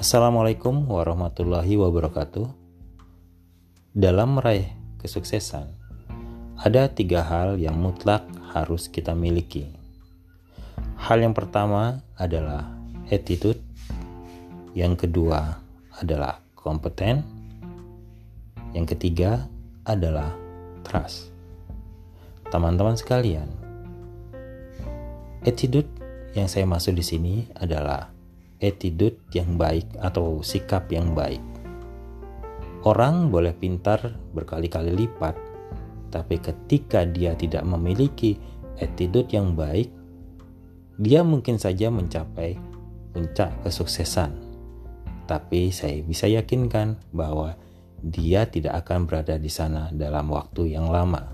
Assalamualaikum warahmatullahi wabarakatuh. Dalam meraih kesuksesan, ada tiga hal yang mutlak harus kita miliki. Hal yang pertama adalah attitude, yang kedua adalah kompeten, yang ketiga adalah trust. Teman-teman sekalian, attitude yang saya maksud di sini adalah attitude yang baik atau sikap yang baik. Orang boleh pintar berkali-kali lipat, tapi ketika dia tidak memiliki attitude yang baik, dia mungkin saja mencapai puncak kesuksesan. Tapi saya bisa yakinkan bahwa dia tidak akan berada di sana dalam waktu yang lama.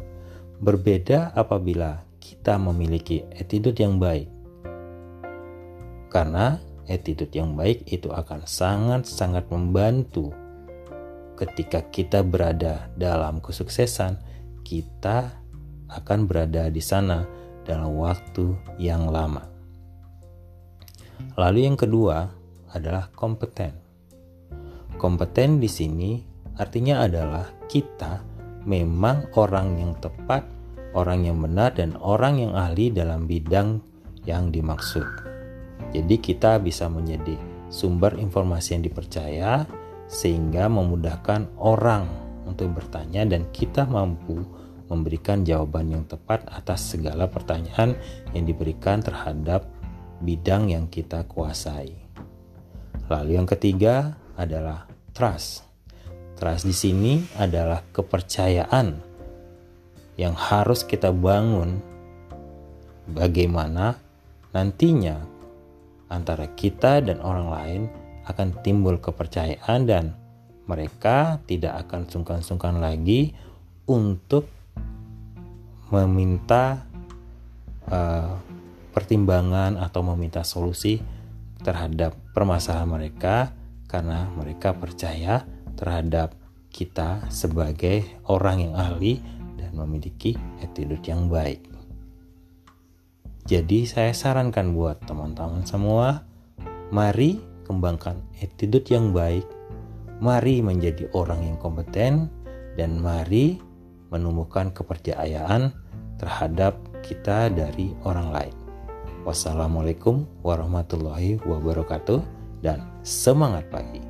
Berbeda apabila kita memiliki attitude yang baik. Karena attitude yang baik itu akan sangat-sangat membantu ketika kita berada dalam kesuksesan, kita akan berada di sana dalam waktu yang lama. Lalu yang kedua adalah kompeten. Kompeten di sini artinya adalah kita memang orang yang tepat, orang yang benar dan orang yang ahli dalam bidang yang dimaksud. Jadi kita bisa menjadi sumber informasi yang dipercaya sehingga memudahkan orang untuk bertanya dan kita mampu memberikan jawaban yang tepat atas segala pertanyaan yang diberikan terhadap bidang yang kita kuasai. Lalu yang ketiga adalah trust. Trust di sini adalah kepercayaan yang harus kita bangun bagaimana nantinya antara kita dan orang lain akan timbul kepercayaan dan mereka tidak akan sungkan-sungkan lagi untuk meminta uh, pertimbangan atau meminta solusi terhadap permasalahan mereka karena mereka percaya terhadap kita sebagai orang yang ahli dan memiliki attitude yang baik. Jadi saya sarankan buat teman-teman semua, mari kembangkan attitude yang baik, mari menjadi orang yang kompeten, dan mari menumbuhkan kepercayaan terhadap kita dari orang lain. Wassalamualaikum warahmatullahi wabarakatuh, dan semangat pagi.